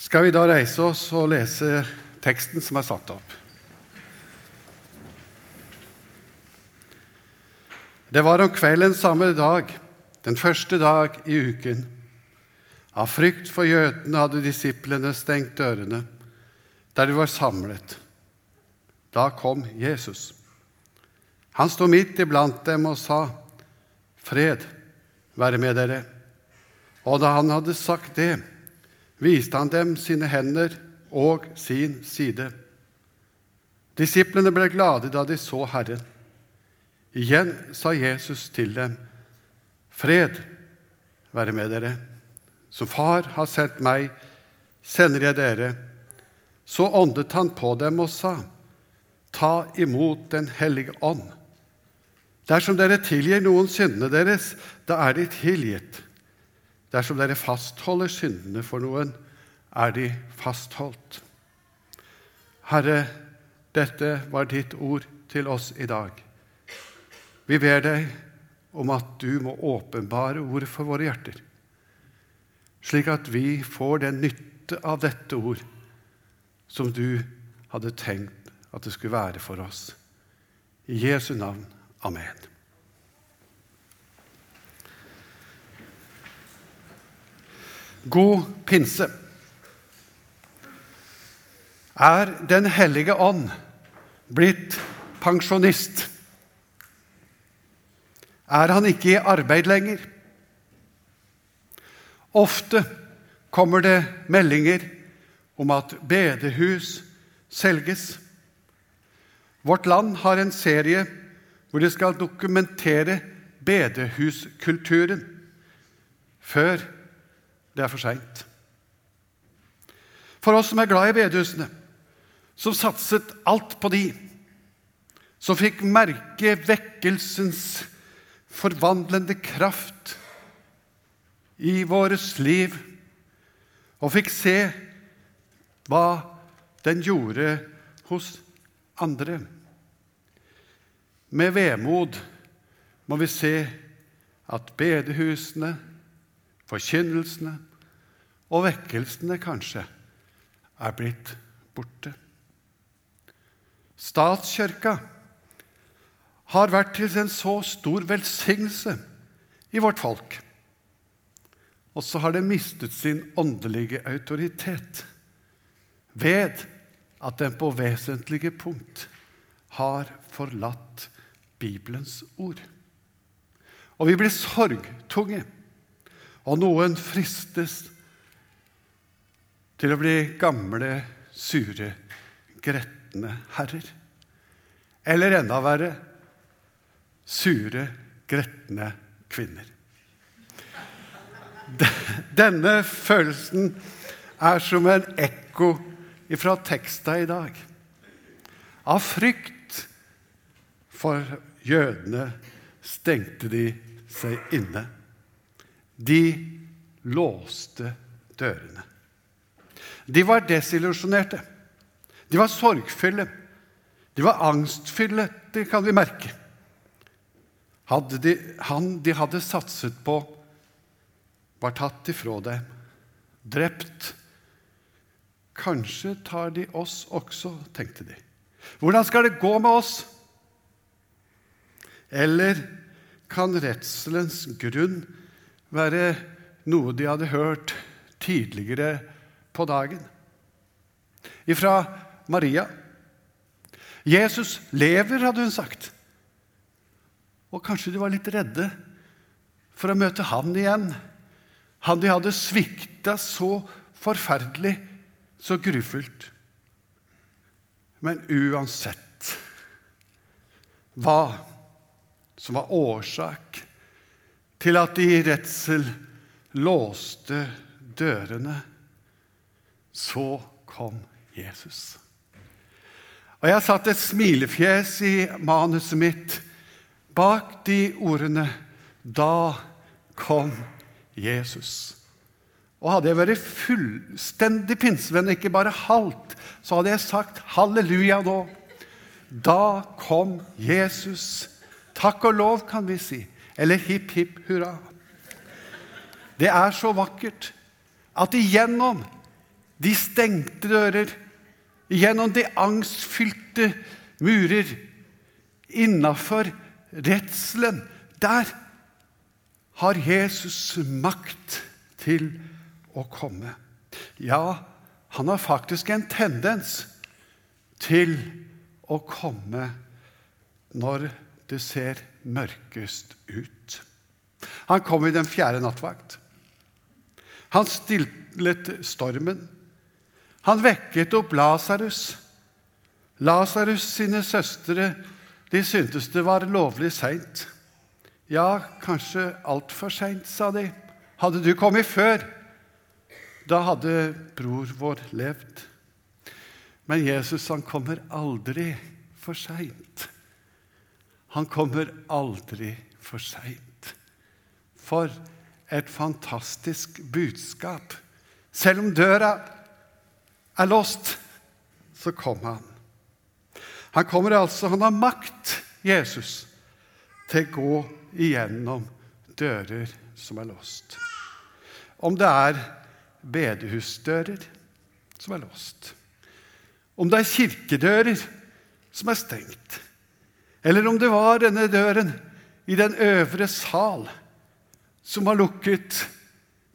skal vi da reise oss og lese teksten som er satt opp. Det var om kvelden samme dag, den første dag i uken. Av frykt for jødene hadde disiplene stengt dørene der de var samlet. Da kom Jesus. Han sto midt iblant dem og sa, 'Fred være med dere.' Og da han hadde sagt det, viste han dem sine hender og sin side. Disiplene ble glade da de så Herren. Igjen sa Jesus til dem, 'Fred være med dere.' Som Far har sendt meg, sender jeg dere. Så åndet han på dem og sa, Ta imot Den hellige ånd. Dersom dere tilgir noen syndene deres, da er de tilgitt. Dersom dere fastholder syndene for noen, er de fastholdt. Herre, dette var ditt ord til oss i dag. Vi ber deg om at du må åpenbare ord for våre hjerter, slik at vi får den nytte av dette ord som du hadde tenkt at det skulle være for oss. I Jesu navn. Amen. God pinse. Er Den hellige ånd blitt pensjonist? Er han ikke i arbeid lenger? Ofte kommer det meldinger om at bedehus selges. Vårt land har en serie hvor de skal dokumentere bedehuskulturen før det er for seint. For oss som er glad i bedehusene, som satset alt på de, som fikk merke vekkelsens forvandlende kraft i våres liv, og fikk se hva den gjorde hos andre. Med vemod må vi se at bedehusene forkynnelsene og vekkelsene kanskje er blitt borte. Statskirka har vært til en så stor velsignelse i vårt folk. Og så har det mistet sin åndelige autoritet ved at den på vesentlige punkt har forlatt Bibelens ord. Og vi blir sorgtunge og noen fristes til å bli gamle, sure, gretne herrer. Eller enda verre sure, gretne kvinner. Denne følelsen er som en ekko fra teksta i dag. Av frykt for jødene stengte de seg inne. De låste dørene. De var desillusjonerte. De var sorgfulle. De var angstfulle, det kan vi merke. Hadde de, han de hadde satset på, var tatt ifra dem, drept. Kanskje tar de oss også, tenkte de. Hvordan skal det gå med oss? Eller kan redselens grunn være noe de hadde hørt tidligere på dagen. Ifra Maria. Jesus lever, hadde hun sagt. Og kanskje de var litt redde for å møte han igjen. Han de hadde svikta så forferdelig, så grufullt. Men uansett hva som var årsak til at de i redsel låste dørene. Så kom Jesus. Og Jeg satt et smilefjes i manuset mitt bak de ordene 'Da kom Jesus'. Og Hadde jeg vært fullstendig pinsevenn, ikke bare halvt, så hadde jeg sagt halleluja da. Da kom Jesus. Takk og lov, kan vi si. Eller hipp, hipp hurra. Det er så vakkert at igjennom de stengte dører, gjennom de angstfylte murer, innafor redselen. Der har Jesus makt til å komme. Ja, han har faktisk en tendens til å komme når det ser mørkest ut. Han kom i den fjerde nattvakt. Han stillet stormen. Han vekket opp Lasarus. Lasarus sine søstre de syntes det var lovlig seint. Ja, kanskje altfor seint, sa de. Hadde du kommet før, da hadde bror vår levd. Men Jesus han kommer aldri for seint. Han kommer aldri for seint. For et fantastisk budskap. Selv om døra er låst, så kom han. Han kommer altså, han har makt, Jesus, til å gå igjennom dører som er låst. Om det er bedehusdører som er låst, om det er kirkedører som er stengt, eller om det var denne døren i den øvre sal som var lukket,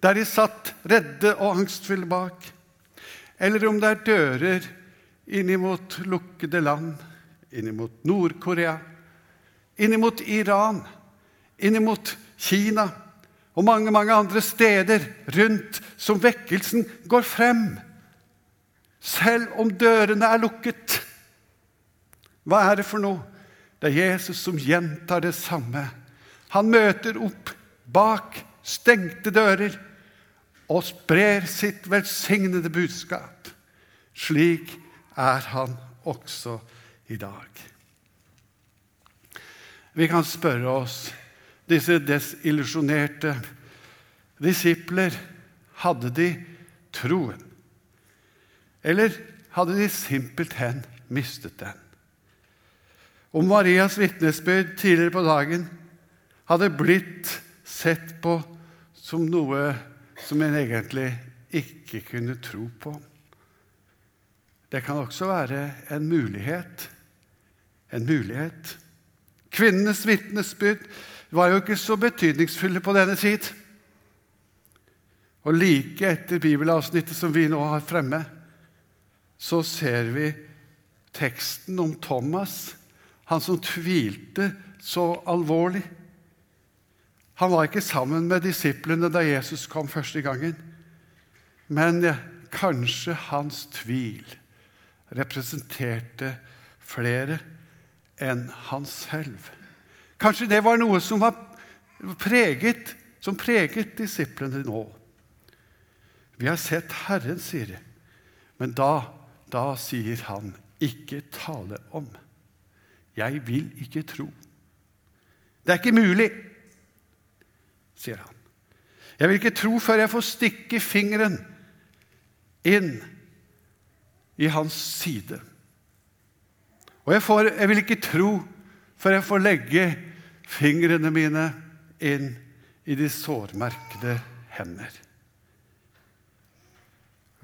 der de satt redde og angstfulle bak, eller om det er dører innimot lukkede land, innimot Nord-Korea, innimot Iran, innimot Kina og mange, mange andre steder rundt som vekkelsen går frem, selv om dørene er lukket. Hva er det for noe? Det er Jesus som gjentar det samme. Han møter opp bak stengte dører og sprer sitt velsignede budskap. Slik er han også i dag. Vi kan spørre oss disse desillusjonerte disipler hadde de troen? Eller hadde de simpelthen mistet den? Om Marias vitnesbyrd tidligere på dagen hadde blitt sett på som noe som en egentlig ikke kunne tro på. Det kan også være en mulighet. En mulighet. Kvinnenes vitnesbyrd var jo ikke så betydningsfulle på denne tid. Og like etter bibelavsnittet som vi nå har fremme, så ser vi teksten om Thomas, han som tvilte så alvorlig. Han var ikke sammen med disiplene da Jesus kom første gangen, men kanskje hans tvil representerte flere enn han selv. Kanskje det var noe som var preget, som preget disiplene nå. Vi har sett Herren, sier de. Men da, da sier han, ikke tale om. Jeg vil ikke tro. Det er ikke mulig, sier han. Jeg vil ikke tro før jeg får stikke fingeren inn i hans side. Og jeg, får, jeg vil ikke tro før jeg får legge fingrene mine inn i de sårmerkede hender.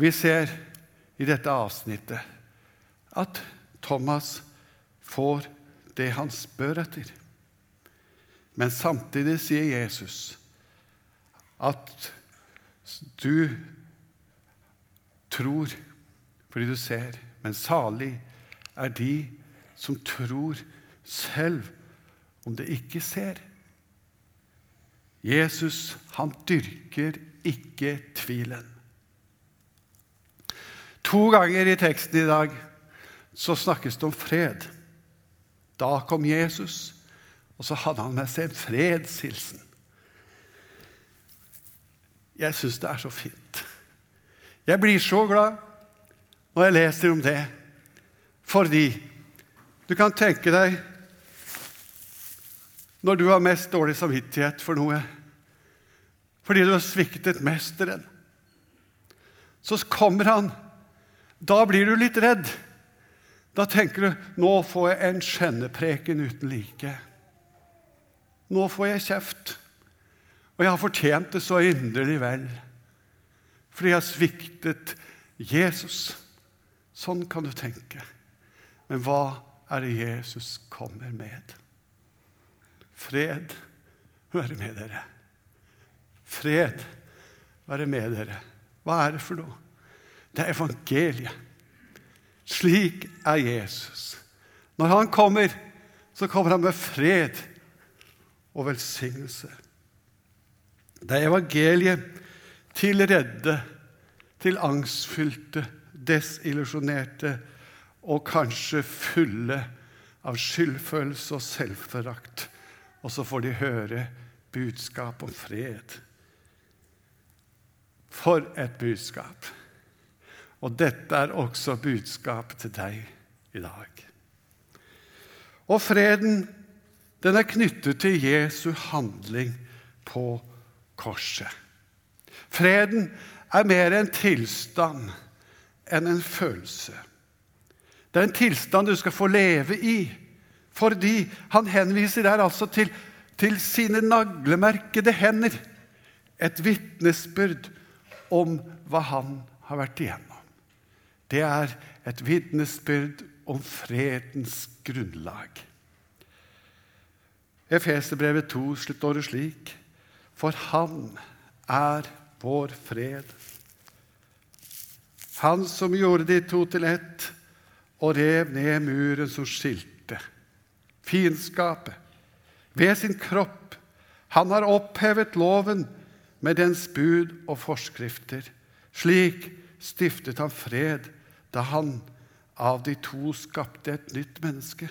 Vi ser i dette avsnittet at Thomas får det han spør etter. Men samtidig sier Jesus at du tror fordi du ser, men salig er de som tror selv om det ikke ser. Jesus, han dyrker ikke tvilen. To ganger i teksten i dag så snakkes det om fred. Da kom Jesus, og så hadde han med seg en fredshilsen. Jeg syns det er så fint. Jeg blir så glad når jeg leser om det, fordi du kan tenke deg når du har mest dårlig samvittighet for noe, fordi du har sviktet mesteren. Så kommer han. Da blir du litt redd. Da tenker du nå får jeg en skjennepreken uten like. Nå får jeg kjeft. Og jeg har fortjent det så inderlig vel. Fordi jeg har sviktet Jesus. Sånn kan du tenke. Men hva er det Jesus kommer med? Fred være med dere. Fred være med dere. Hva er det for noe? Det er evangeliet. Slik er Jesus. Når han kommer, så kommer han med fred og velsignelse. Det er evangeliet til redde, til angstfylte, desillusjonerte og kanskje fulle av skyldfølelse og selvforakt. Og så får de høre budskap om fred. For et budskap! Og dette er også budskap til deg i dag. Og freden, den er knyttet til Jesu handling på korset. Freden er mer en tilstand enn en følelse. Det er en tilstand du skal få leve i, fordi han henviser der altså til, til sine naglemerkede hender. Et vitnesbyrd om hva han har vært igjennom. Det er et vitnesbyrd om fredens grunnlag. Efeserbrevet 2 står året slik For Han er vår fred. Han som gjorde de to til ett og rev ned muren som skilte. Fiendskapet. Ved sin kropp. Han har opphevet loven med dens bud og forskrifter. Slik stiftet han fred da han av de to skapte et nytt menneske.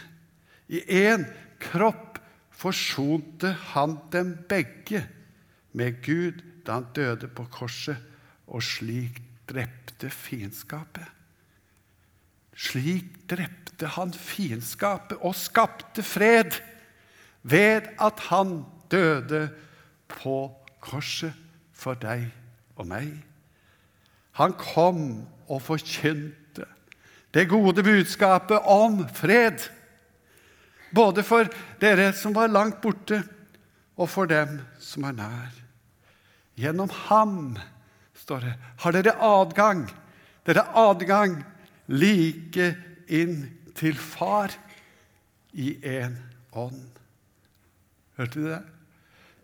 I én kropp forsonte han dem begge med Gud da han døde på korset, og slik drepte fiendskapet. Slik drepte han fiendskapet og skapte fred ved at han døde på korset for deg og meg. Han kom og forkynte det gode budskapet om fred. Både for dere som var langt borte, og for dem som er nær. Gjennom ham, står det, har dere adgang. Dere har adgang like inn til Far i én ånd. Hørte du det?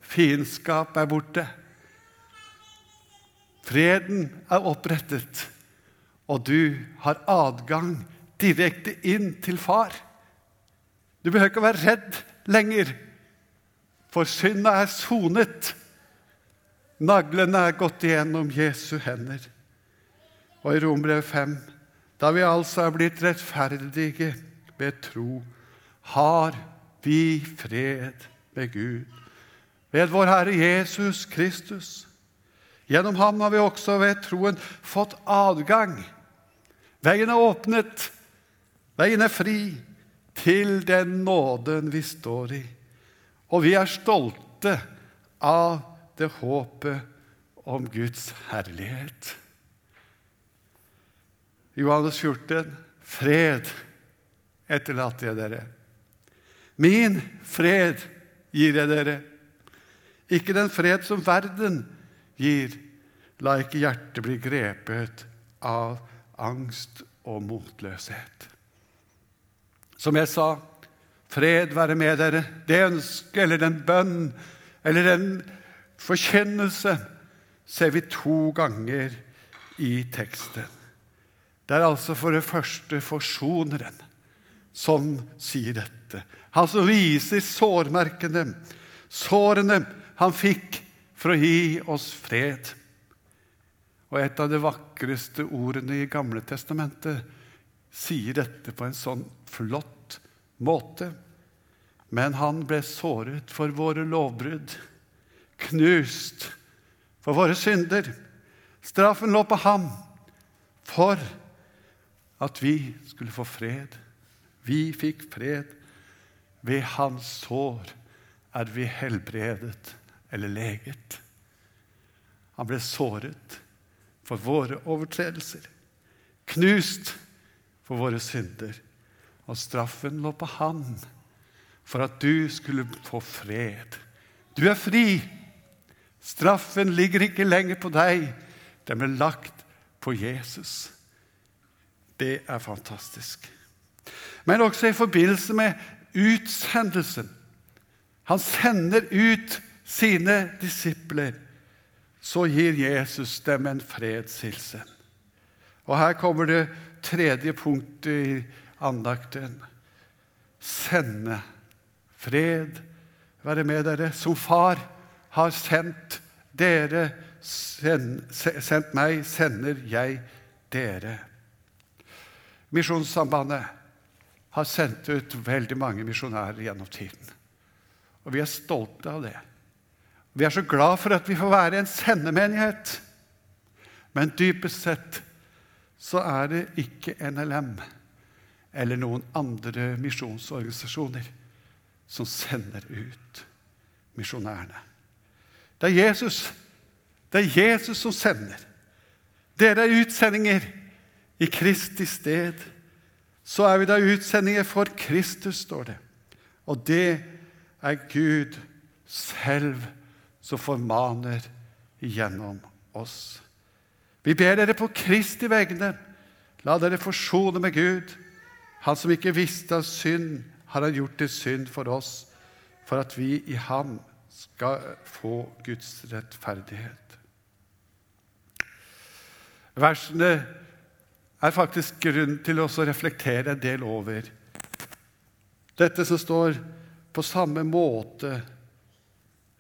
Fiendskap er borte. Freden er opprettet, og du har adgang direkte inn til Far. Du behøver ikke å være redd lenger, for synda er sonet. Naglene er gått igjennom Jesu hender. Og i Rombrev 5, da vi altså er blitt rettferdige ved tro, har vi fred med Gud ved vår Herre Jesus Kristus. Gjennom ham har vi også ved troen fått adgang. Veien er åpnet, veien er fri til den nåden vi står i. Og vi er stolte av det håpet om Guds herlighet. Johannes 14.: Fred etterlater jeg dere. Min fred gir jeg dere. Ikke den fred som verden gir. La ikke hjertet bli grepet av angst og motløshet. Som jeg sa, fred være med dere. Det ønsket eller den bønn eller den forkynnelse ser vi to ganger i teksten. Det er altså for det første forsoneren som sier dette. Han som viser sårmerkene, sårene han fikk for å gi oss fred. Og et av de vakreste ordene i Gamle testamentet sier dette på en sånn flott måte. Men han ble såret for våre lovbrudd, knust for våre synder. Straffen lå på ham for at vi skulle få fred. Vi fikk fred. Ved hans sår er vi helbredet eller leget. Han ble såret for våre overtredelser, knust for våre synder. Og straffen lå på Han for at du skulle få fred. Du er fri. Straffen ligger ikke lenger på deg. Den ble lagt på Jesus. Det er fantastisk. Men også i forbindelse med utsendelsen. Han sender ut sine disipler. Så gir Jesus dem en fredshilsen. Og her kommer det tredje punktet andakten. Sende fred være med dere. Som far har sendt dere, sendt meg, sender jeg dere. Misjonssambandet har sendt ut veldig mange misjonærer gjennom tiden. Og vi er stolte av det. Vi er så glad for at vi får være en sendemenighet. Men dypest sett så er det ikke NLM eller noen andre misjonsorganisasjoner som sender ut misjonærene. Det er Jesus. Det er Jesus som sender. Dere er utsendinger i Kristi sted. Så er vi da utsendinger for Kristus, står det. Og det er Gud selv som formaner gjennom oss. Vi ber dere på Kristi vegne, la dere forsone med Gud. Han som ikke visste av synd, har han gjort til synd for oss, for at vi i ham skal få Guds rettferdighet. Versene er faktisk grunn til å reflektere en del over. Dette som står på samme måte,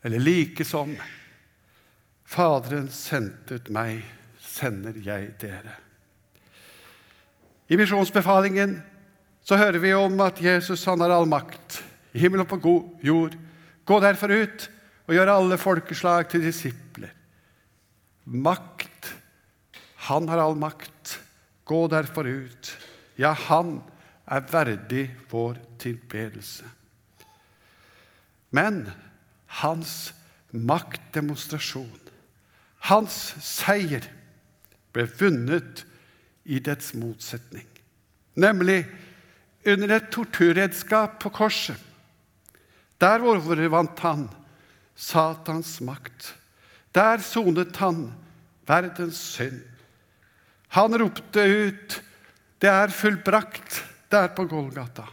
eller like som Faderen sendte ut meg, sender jeg dere. I misjonsbefalingen så hører vi om at Jesus han har all makt i himmel og på jord. Gå derfor ut og gjør alle folkeslag til disipler. Makt. Han har all makt. Gå derfor ut. Ja, han er verdig vår tilbedelse. Men hans maktdemonstrasjon, hans seier, ble vunnet i dets motsetning, nemlig under et torturredskap på korset. Der overvant han Satans makt. Der sonet han verdens synd. Han ropte ut 'Det er fullbrakt' der på Golgata.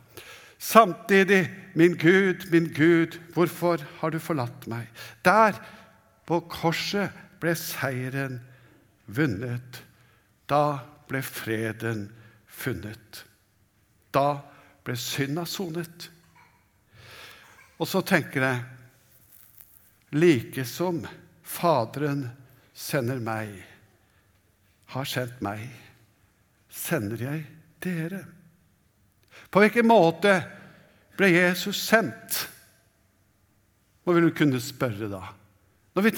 Samtidig 'Min Gud, min Gud, hvorfor har du forlatt meg?' Der på korset ble seieren vunnet. Da ble freden funnet. Da ble synda sonet. Og så tenker jeg like som Faderen sender meg, har sendt meg, sender jeg dere. På hvilken måte ble Jesus sendt? Hva vil du kunne spørre da? Når vi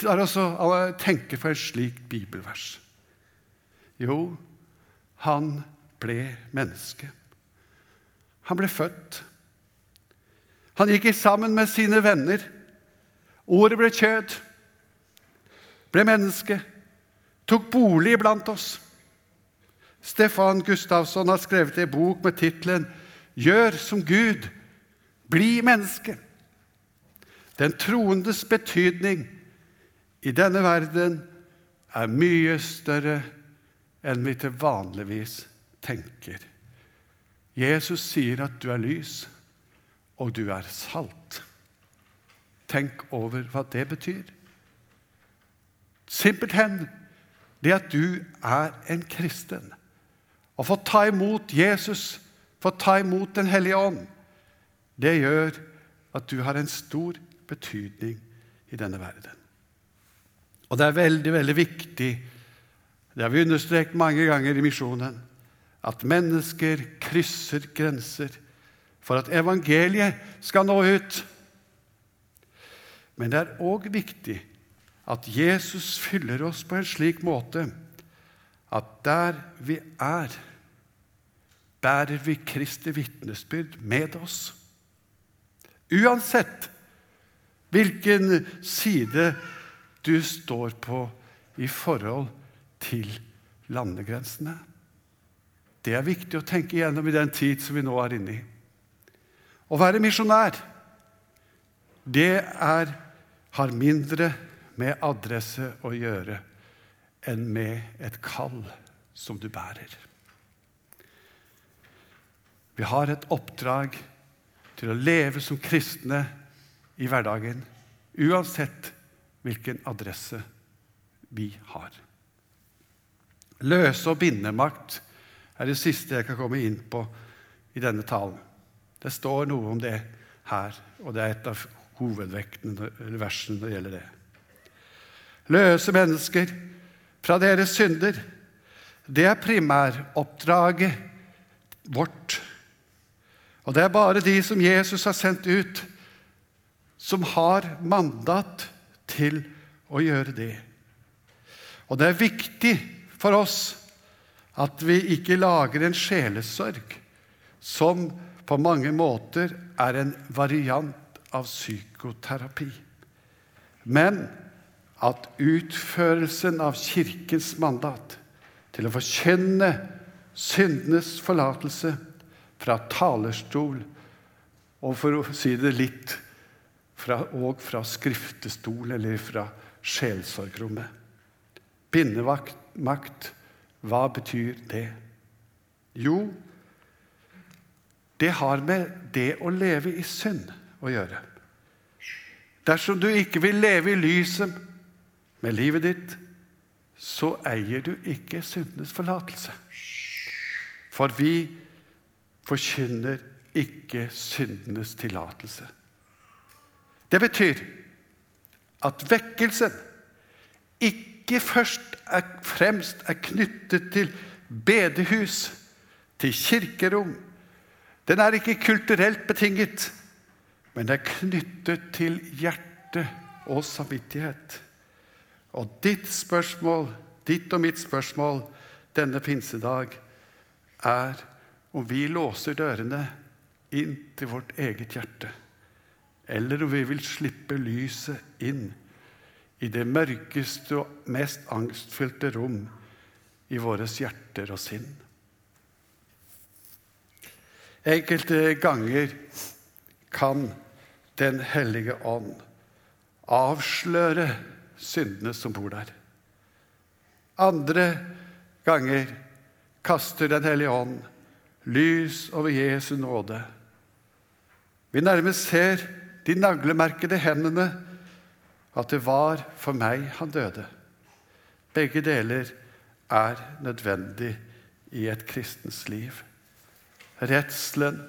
tenker på et slikt bibelvers. Jo, han ble menneske. Han ble født. Han gikk sammen med sine venner. Ordet ble kjød, ble menneske, tok bolig blant oss. Stefan Gustavsson har skrevet en bok med tittelen 'Gjør som Gud bli menneske'. Den troendes betydning i denne verden er mye større enn vi til vanligvis tenker. Jesus sier at du er lys, og du er salt. Tenk over hva det betyr. Simpelthen det at du er en kristen. Å få ta imot Jesus, få ta imot Den hellige ånd, det gjør at du har en stor betydning i denne verden. Og det er veldig, veldig viktig, det har vi understreket mange ganger i misjonen, at mennesker krysser grenser for at evangeliet skal nå ut. Men det er òg viktig at Jesus fyller oss på en slik måte at der vi er, bærer vi Kristi vitnesbyrd med oss. Uansett hvilken side du står på i forhold til landegrensene. Det er viktig å tenke igjennom i den tid som vi nå er inne i. Å være misjonær, det er, har mindre med adresse å gjøre enn med et kall som du bærer. Vi har et oppdrag til å leve som kristne i hverdagen, uansett hvilken adresse vi har. Løse- og bindemakt er det siste jeg kan komme inn på i denne talen. Det står noe om det her, og det er et av hovedvektene eller versene når det gjelder det. Løse mennesker fra deres synder. Det er primæroppdraget vårt. Og det er bare de som Jesus har sendt ut, som har mandat til å gjøre det. Og det er viktig for oss at vi ikke lager en sjelesorg som på mange måter er en variant av psykoterapi. Men at utførelsen av Kirkens mandat til å forkynne syndenes forlatelse fra talerstol og for å si det litt fra, og fra skriftestol eller fra sjelsorgrommet. Bindemakt, hva betyr det? Jo, det har med det å leve i synd å gjøre. Dersom du ikke vil leve i lyset med livet ditt, så eier du ikke syndenes forlatelse. For vi forkynner ikke syndenes tillatelse. Det betyr at vekkelsen ikke først er fremst er knyttet til bedehus, til kirkerom. Den er ikke kulturelt betinget, men er knyttet til hjerte og samvittighet. Og ditt spørsmål, ditt og mitt spørsmål denne pinsedag er om vi låser dørene inn til vårt eget hjerte, eller om vi vil slippe lyset inn i det mørkeste og mest angstfylte rom i våre hjerter og sinn. Enkelte ganger kan Den hellige ånd avsløre syndene som bor der. Andre ganger kaster Den hellige ånd lys over Jesu nåde. Vi nærmest ser de naglemerkede hendene, at det var for meg han døde. Begge deler er nødvendig i et kristens liv. Redselen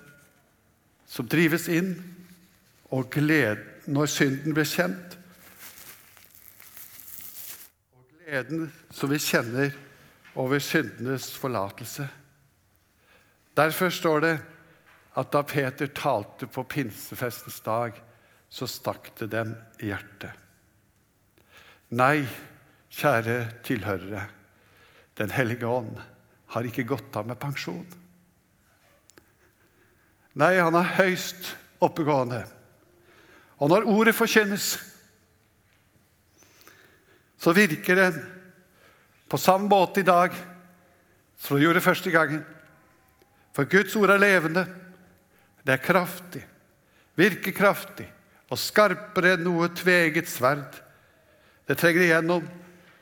som drives inn, og gleden når synden blir kjent, Og gleden som vi kjenner over syndenes forlatelse. Derfor står det at da Peter talte på pinsefestens dag, så stakk det dem i hjertet. Nei, kjære tilhørere, Den hellige ånd har ikke gått av med pensjon. Nei, han er høyst oppegående. Og når ordet forkynnes, så virker den på samme måte i dag som det gjorde første gangen. For Guds ord er levende, det er kraftig, virker kraftig og skarpere enn noe tveget sverd. Det trenger igjennom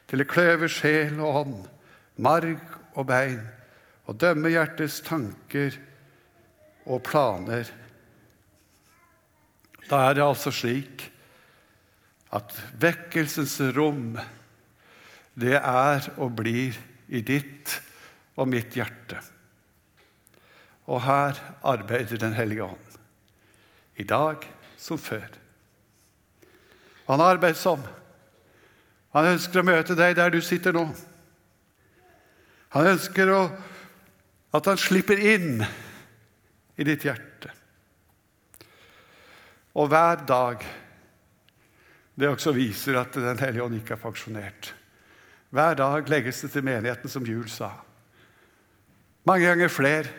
til det kløver sjel og ånd, marg og bein, og dømmer hjertets tanker og planer. Da er det altså slik at vekkelsens rom, det er og blir i ditt og mitt hjerte. Og her arbeider Den hellige ånd. I dag som før. Han arbeider arbeidsom. Han ønsker å møte deg der du sitter nå. Han ønsker å, at han slipper inn i ditt hjerte. Og hver dag det også viser at Den hellige ånd ikke er pensjonert. Hver dag legges det til menigheten, som Jul sa. Mange ganger flere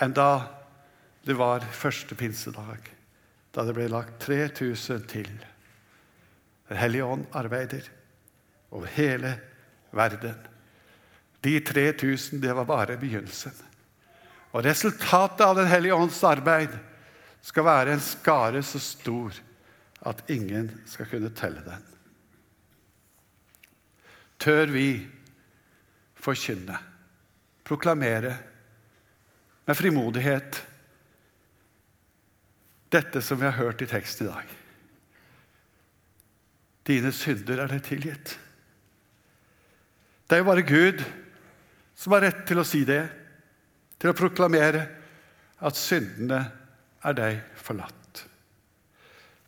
enn da det var første pinsedag, da det ble lagt 3000 til. Den hellige ånd arbeider over hele verden. De 3000, det var bare begynnelsen. Og resultatet av Den hellige ånds arbeid skal være en skare så stor at ingen skal kunne telle den. Tør vi forkynne, proklamere, med frimodighet dette som vi har hørt i teksten i dag. Dine synder er deg tilgitt. Det er jo bare Gud som har rett til å si det, til å proklamere at syndene er deg forlatt.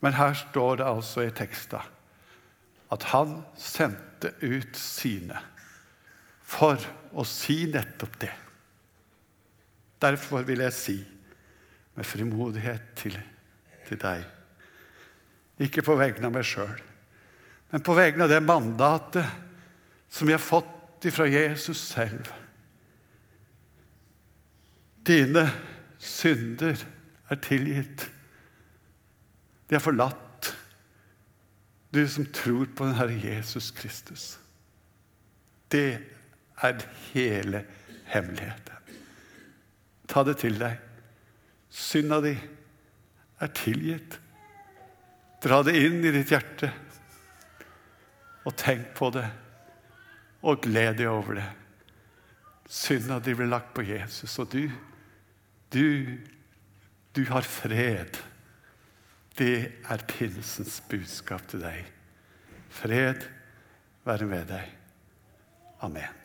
Men her står det altså i teksta at han sendte ut sine for å si nettopp det. Derfor vil jeg si med frimodighet til, til deg, ikke på vegne av meg sjøl, men på vegne av det mandatet som vi har fått ifra Jesus selv. Dine synder er tilgitt. De er forlatt. Du som tror på den Herre Jesus Kristus. Det er hele hemmeligheten. Ta det til deg. Synda di er tilgitt. Dra det inn i ditt hjerte, og tenk på det, og gled deg over det. Synda di ble lagt på Jesus, og du, du, du har fred. Det er pinsens budskap til deg. Fred være med deg. Amen.